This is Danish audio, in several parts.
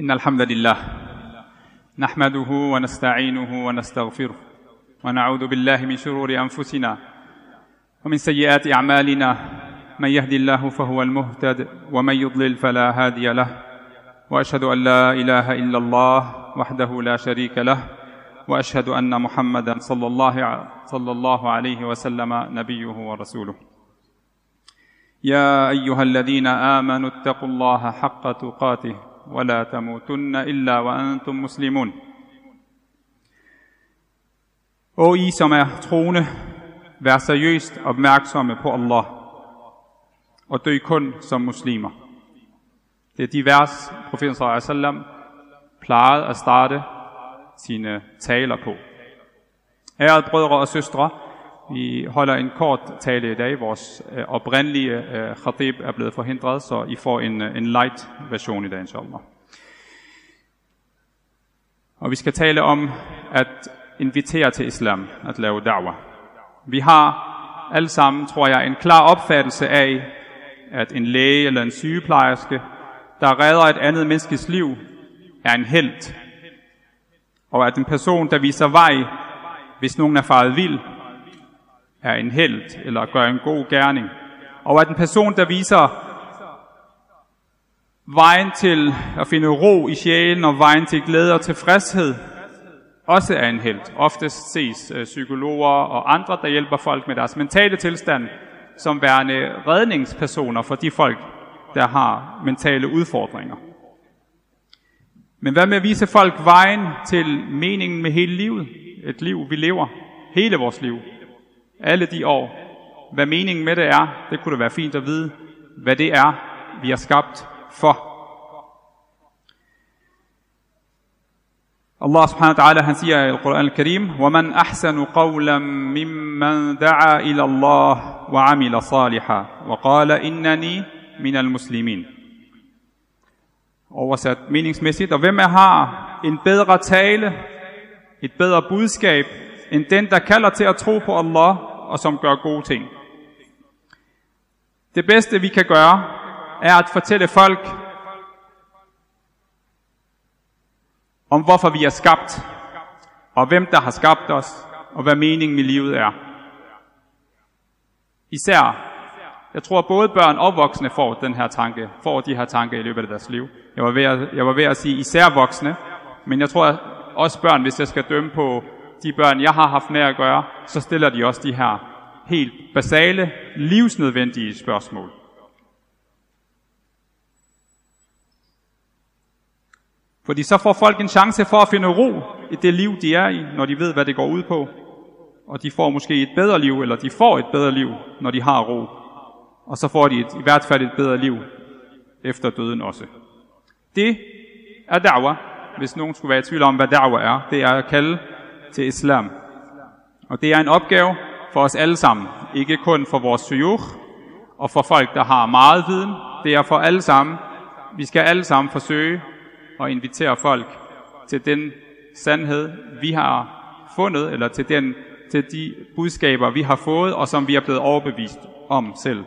إن الحمد لله نحمده ونستعينه ونستغفره ونعوذ بالله من شرور أنفسنا ومن سيئات أعمالنا من يهدي الله فهو المهتد ومن يضلل فلا هادي له وأشهد أن لا إله إلا الله وحده لا شريك له وأشهد أن محمدا صلى الله صلى الله عليه وسلم نبيه ورسوله. يا أيها الذين آمنوا اتقوا الله حق تقاته ولا تموتن إلا وأنتم مسلمون Og I, som er troende, vær seriøst opmærksomme på Allah, og dø kun som muslimer. Det er de vers, profeten sallam plejede at starte sine taler på. Ærede brødre og søstre, vi holder en kort tale i dag. Vores øh, oprindelige øh, khatib er blevet forhindret, så I får en, øh, en light version i dag, inshallah. Og vi skal tale om at invitere til islam, at lave da'wah. Vi har alle sammen, tror jeg, en klar opfattelse af, at en læge eller en sygeplejerske, der redder et andet menneskes liv, er en held. Og at en person, der viser vej, hvis nogen er faret vild, er en held eller gør en god gerning. Og at en person, der viser vejen til at finde ro i sjælen og vejen til glæde og tilfredshed, også er en held. Oftest ses øh, psykologer og andre, der hjælper folk med deres mentale tilstand, som værende redningspersoner for de folk, der har mentale udfordringer. Men hvad med at vise folk vejen til meningen med hele livet? Et liv, vi lever. Hele vores liv Alle de år. Hvad meningen med det er, det kunne det være fint at vide, hvad det er, vi er skabt for. Allah subhanahu wa ta'ala han siger i Al-Quran al-Karim وَمَنْ أَحْسَنُ قَوْلًا مِمَّنْ دَعَا إِلَى اللَّهِ وَعَمِلَ صَالِحًا وَقَالَ إِنَّنِي مِنَ الْمُسْلِمِينَ Oversat meningsmæssigt. Og hvem er har en bedre tale, et bedre budskab, end den, der kalder til at tro på Allah, og som gør gode ting. Det bedste, vi kan gøre, er at fortælle folk om, hvorfor vi er skabt, og hvem der har skabt os, og hvad meningen med livet er. Især, jeg tror både børn og voksne får den her tanke, får de her tanker i løbet af deres liv. Jeg var ved at, jeg var ved at sige især voksne, men jeg tror også børn, hvis jeg skal dømme på de børn, jeg har haft med at gøre, så stiller de også de her helt basale, livsnødvendige spørgsmål. Fordi så får folk en chance for at finde ro i det liv, de er i, når de ved, hvad det går ud på. Og de får måske et bedre liv, eller de får et bedre liv, når de har ro. Og så får de et, i hvert fald et bedre liv efter døden også. Det er da'wah, hvis nogen skulle være i tvivl om, hvad da'wah er. Det er at kalde til islam. Og det er en opgave for os alle sammen. Ikke kun for vores syuch og for folk, der har meget viden. Det er for alle sammen. Vi skal alle sammen forsøge at invitere folk til den sandhed, vi har fundet, eller til, den, til de budskaber, vi har fået, og som vi er blevet overbevist om selv.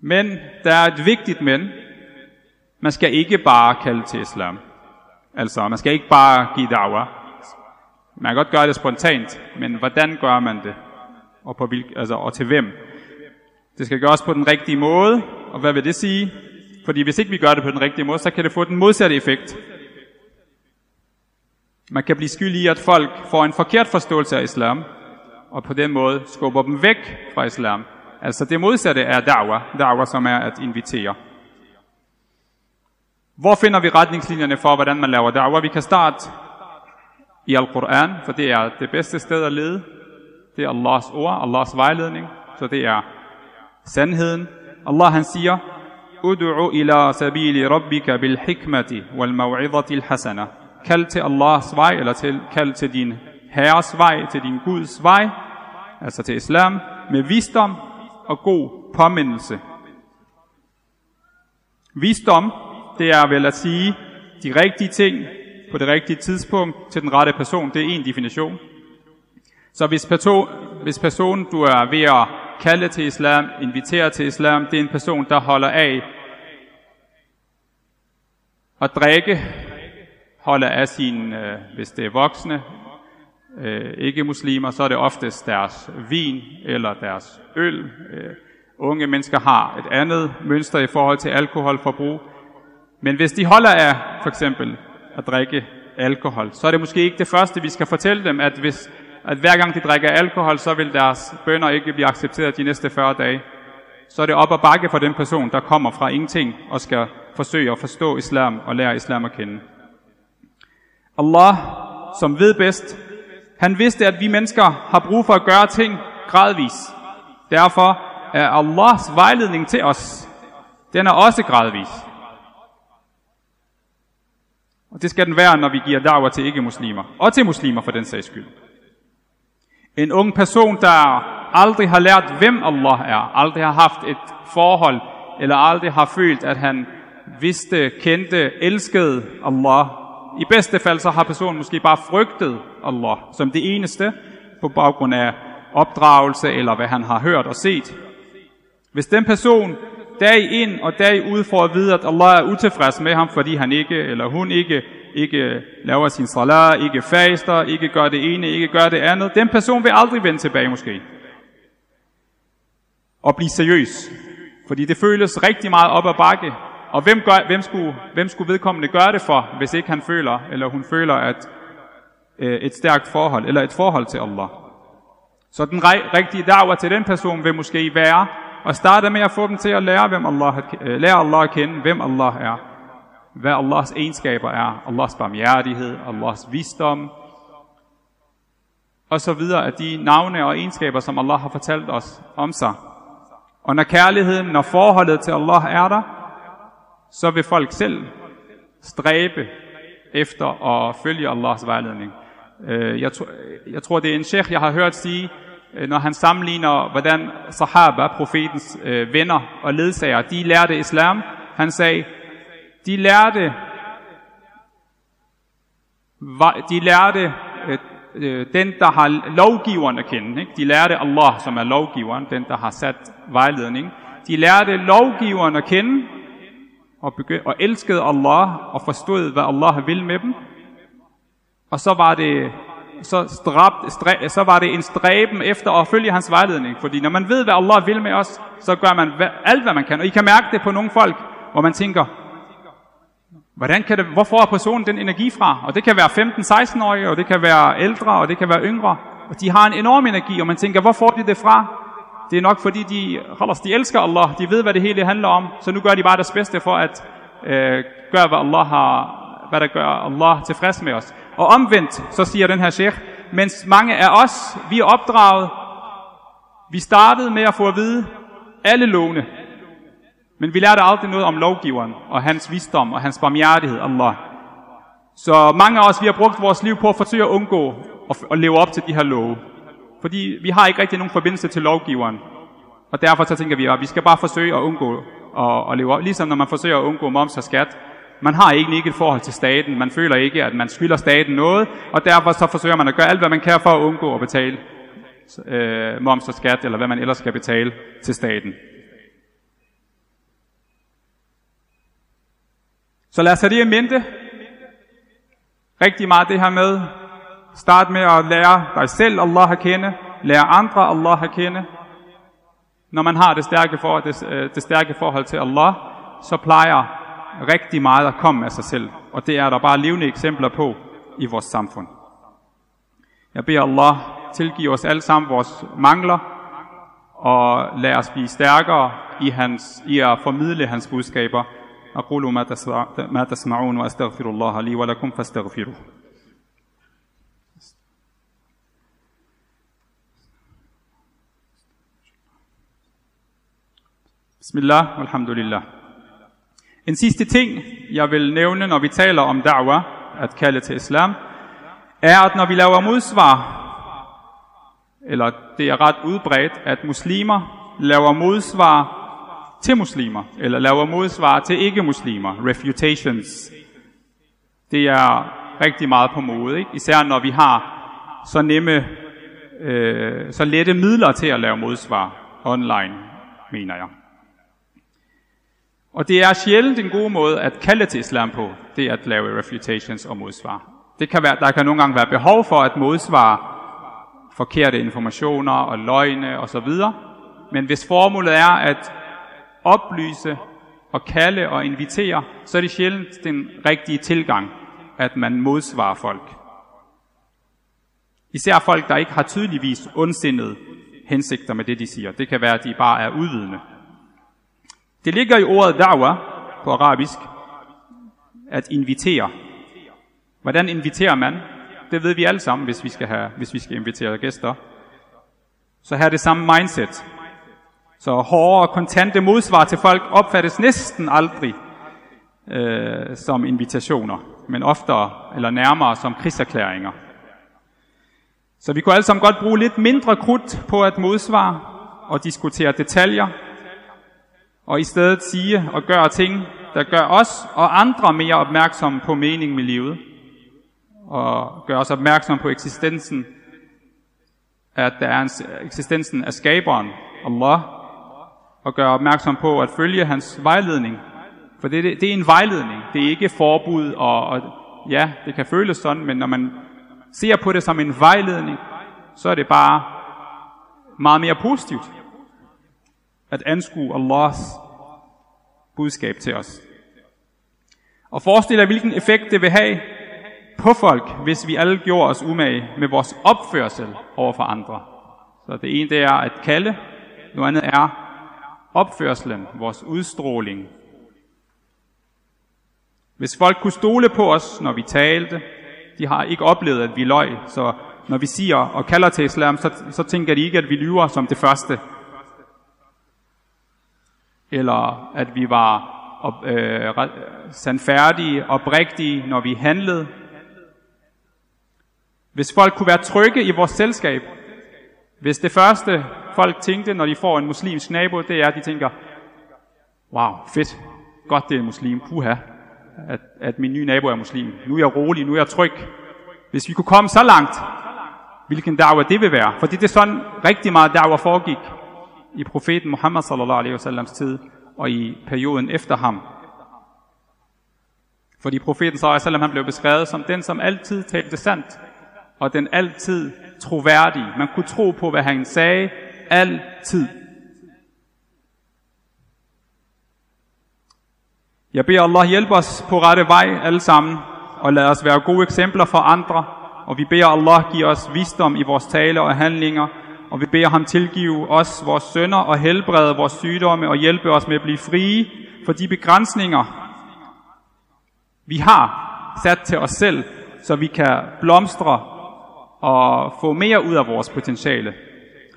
Men der er et vigtigt men. Man skal ikke bare kalde til islam. Altså, man skal ikke bare give dawa. Man kan godt gøre det spontant, men hvordan gør man det? Og, på hvilke, altså, og til hvem? Det skal gøres på den rigtige måde, og hvad vil det sige? Fordi hvis ikke vi gør det på den rigtige måde, så kan det få den modsatte effekt. Man kan blive skyldig i, at folk får en forkert forståelse af islam, og på den måde skubber dem væk fra islam. Altså det modsatte er da'wah, da'wah som er at invitere. Hvor finder vi retningslinjerne for, hvordan man laver da'wah? Vi kan starte i Al-Quran, for det er det bedste sted at lede. Det er Allahs ord, Allahs vejledning, så det er sandheden. Allah han siger, Ud'u ila sabili rabbika bil hikmati wal maw'idati al hasana. Kald til Allahs vej, eller til, kald til din herres vej, til din Guds vej, altså til islam, med visdom og god påmindelse. Visdom, det er vel at sige de rigtige ting på det rigtige tidspunkt til den rette person. Det er en definition. Så hvis, person, hvis personen, du er ved at kalde til islam, invitere til islam, det er en person, der holder af at drikke, holder af sine, øh, hvis det er voksne, øh, ikke muslimer, så er det oftest deres vin eller deres øl. Øh, unge mennesker har et andet mønster i forhold til alkoholforbrug. Men hvis de holder af for eksempel at drikke alkohol, så er det måske ikke det første, vi skal fortælle dem, at, hvis, at hver gang de drikker alkohol, så vil deres bønder ikke blive accepteret de næste 40 dage. Så er det op og bakke for den person, der kommer fra ingenting og skal forsøge at forstå islam og lære islam at kende. Allah, som ved bedst, han vidste, at vi mennesker har brug for at gøre ting gradvis. Derfor er Allahs vejledning til os, den er også gradvis. Og det skal den være, når vi giver da'wah til ikke-muslimer, og til muslimer for den sags skyld. En ung person, der aldrig har lært, hvem Allah er, aldrig har haft et forhold, eller aldrig har følt, at han vidste, kendte, elskede Allah. I bedste fald så har personen måske bare frygtet Allah som det eneste, på baggrund af opdragelse, eller hvad han har hørt og set. Hvis den person dag ind og dag ud for at vide, at Allah er utilfreds med ham, fordi han ikke eller hun ikke, ikke laver sin salat, ikke faster, ikke gør det ene, ikke gør det andet, den person vil aldrig vende tilbage måske. Og blive seriøs. Fordi det føles rigtig meget op ad bakke. Og hvem, gør, hvem, skulle, hvem skulle vedkommende gøre det for, hvis ikke han føler, eller hun føler, at øh, et stærkt forhold, eller et forhold til Allah. Så den rigtige da'wah til den person vil måske være, og starte med at få dem til at lære, hvem Allah, øh, lære Allah at kende, hvem Allah er. Hvad Allahs egenskaber er. Allahs barmhjertighed, Allahs visdom, og så videre af de navne og egenskaber, som Allah har fortalt os om sig. Og når kærligheden, når forholdet til Allah er der, så vil folk selv stræbe efter at følge Allahs vejledning. Øh, jeg, jeg tror, det er en sheikh, jeg har hørt sige, Øh, når han sammenligner, hvordan sahaba, profetens øh, venner og ledsager, de lærte islam. Han sagde, de lærte, de lærte øh, øh, den, der har lovgiveren at kende. Ikke? De lærte Allah, som er lovgiveren, den, der har sat vejledning. De lærte lovgiveren at kende, og, begy- og elskede Allah, og forstod, hvad Allah ville med dem. Og så var det så, strab, stræ, så var det en stræben efter at følge hans vejledning. Fordi når man ved, hvad Allah vil med os, så gør man alt, hvad man kan. Og I kan mærke det på nogle folk, hvor man tænker, hvordan kan det, hvorfor er personen den energi fra? Og det kan være 15-16-årige, og det kan være ældre, og det kan være yngre. Og de har en enorm energi, og man tænker, hvor får de det fra? Det er nok fordi, de, de elsker Allah, de ved, hvad det hele handler om, så nu gør de bare deres bedste for at øh, gøre, hvad Allah har, hvad der gør Allah tilfreds med os. Og omvendt, så siger den her sheikh, mens mange af os, vi er opdraget, vi startede med at få at vide alle lovene, men vi lærte aldrig noget om lovgiveren og hans visdom og hans barmhjertighed, Allah. Så mange af os, vi har brugt vores liv på at forsøge at undgå at leve op til de her love. Fordi vi har ikke rigtig nogen forbindelse til lovgiveren. Og derfor så tænker vi, at vi skal bare forsøge at undgå at, at leve op. Ligesom når man forsøger at undgå moms og skat, man har ikke, ikke et forhold til staten. Man føler ikke, at man skylder staten noget, og derfor så forsøger man at gøre alt, hvad man kan for at undgå at betale øh, moms og skat, eller hvad man ellers skal betale til staten. Så lad os have det i mente. Rigtig meget det her med. Start med at lære dig selv Allah at kende. Lære andre Allah at kende. Når man har det stærke, for, det, øh, det stærke forhold til Allah, så plejer rigtig meget at komme af sig selv. Og det er der bare levende eksempler på i vores samfund. Jeg beder Allah tilgive os alle sammen vores mangler, og lad os blive stærkere i, hans, i at formidle hans budskaber. أقول ما تسمعون وأستغفر الله لي ولكم فاستغفروه بسم الله والحمد لله en sidste ting, jeg vil nævne, når vi taler om da'wah, at kalde til islam, er, at når vi laver modsvar, eller det er ret udbredt, at muslimer laver modsvar til muslimer, eller laver modsvar til ikke-muslimer, refutations. Det er rigtig meget på mode, ikke? især når vi har så nemme, øh, så lette midler til at lave modsvar online, mener jeg. Og det er sjældent en god måde at kalde til islam på, det at lave refutations og modsvar. Det kan være, der kan nogle gange være behov for at modsvare forkerte informationer og løgne osv. Men hvis formålet er at oplyse og kalde og invitere, så er det sjældent den rigtige tilgang, at man modsvarer folk. Især folk, der ikke har tydeligvis ondsindede hensigter med det, de siger. Det kan være, at de bare er udvidende. Det ligger i ordet da'wa på arabisk, at invitere. Hvordan inviterer man? Det ved vi alle sammen, hvis vi skal, have, hvis vi skal invitere gæster. Så her er det samme mindset. Så hårde og kontante modsvar til folk opfattes næsten aldrig øh, som invitationer, men oftere eller nærmere som krigserklæringer. Så vi kunne alle sammen godt bruge lidt mindre krudt på at modsvare og diskutere detaljer, og i stedet sige og gøre ting, der gør os og andre mere opmærksomme på meningen med livet, og gør os opmærksom på eksistensen, at der er en, eksistensen af skaberen, Allah, og gør opmærksom på at følge hans vejledning. For det, det, det er en vejledning, det er ikke forbud, og, og ja, det kan føles sådan, men når man ser på det som en vejledning, så er det bare meget mere positivt at anskue Allahs budskab til os. Og forestil dig, hvilken effekt det vil have på folk, hvis vi alle gjorde os umage med vores opførsel over for andre. Så det ene det er at kalde, noget andet er opførselen, vores udstråling. Hvis folk kunne stole på os, når vi talte, de har ikke oplevet, at vi løg, så når vi siger og kalder til islam, så, så tænker de ikke, at vi lyver som det første. Eller at vi var op, øh, sandfærdige, oprigtige, når vi handlede. Hvis folk kunne være trygge i vores selskab, hvis det første folk tænkte, når de får en muslimsk nabo, det er, at de tænker, wow, fedt, godt det er en muslim, puha, at, at min nye nabo er muslim. Nu er jeg rolig, nu er jeg tryg. Hvis vi kunne komme så langt, hvilken da'wah det vil være. Fordi det er sådan rigtig meget da'wah foregik i profeten Muhammad sallallahu alaihi wasallams tid og i perioden efter ham. Fordi profeten sallallahu alaihi wasallam han blev beskrevet som den, som altid talte sandt, og den altid troværdige. Man kunne tro på, hvad han sagde, altid. Jeg beder Allah hjælpe os på rette vej alle sammen, og lad os være gode eksempler for andre, og vi beder Allah give os visdom i vores tale og handlinger, og vi beder ham tilgive os vores sønder og helbrede vores sygdomme og hjælpe os med at blive frie for de begrænsninger, vi har sat til os selv, så vi kan blomstre og få mere ud af vores potentiale.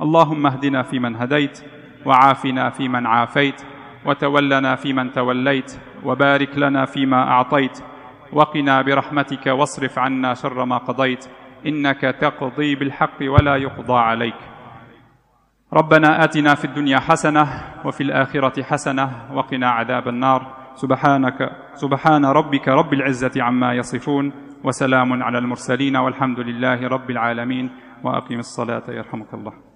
Allahumma hdina fi man hadait, wa afina fi man afait, wa tawallana fi man tawallait, wa barik lana fi ma a'tait, wa qina bi rahmatika wasrif anna sharra ma qadait, innaka taqdi bil haqqi wa la yuqda alayk. ربنا آتنا في الدنيا حسنة وفي الآخرة حسنة وقنا عذاب النار. سبحانك سبحان ربك رب العزة عما يصفون وسلام على المرسلين والحمد لله رب العالمين. وأقم الصلاة يرحمك الله.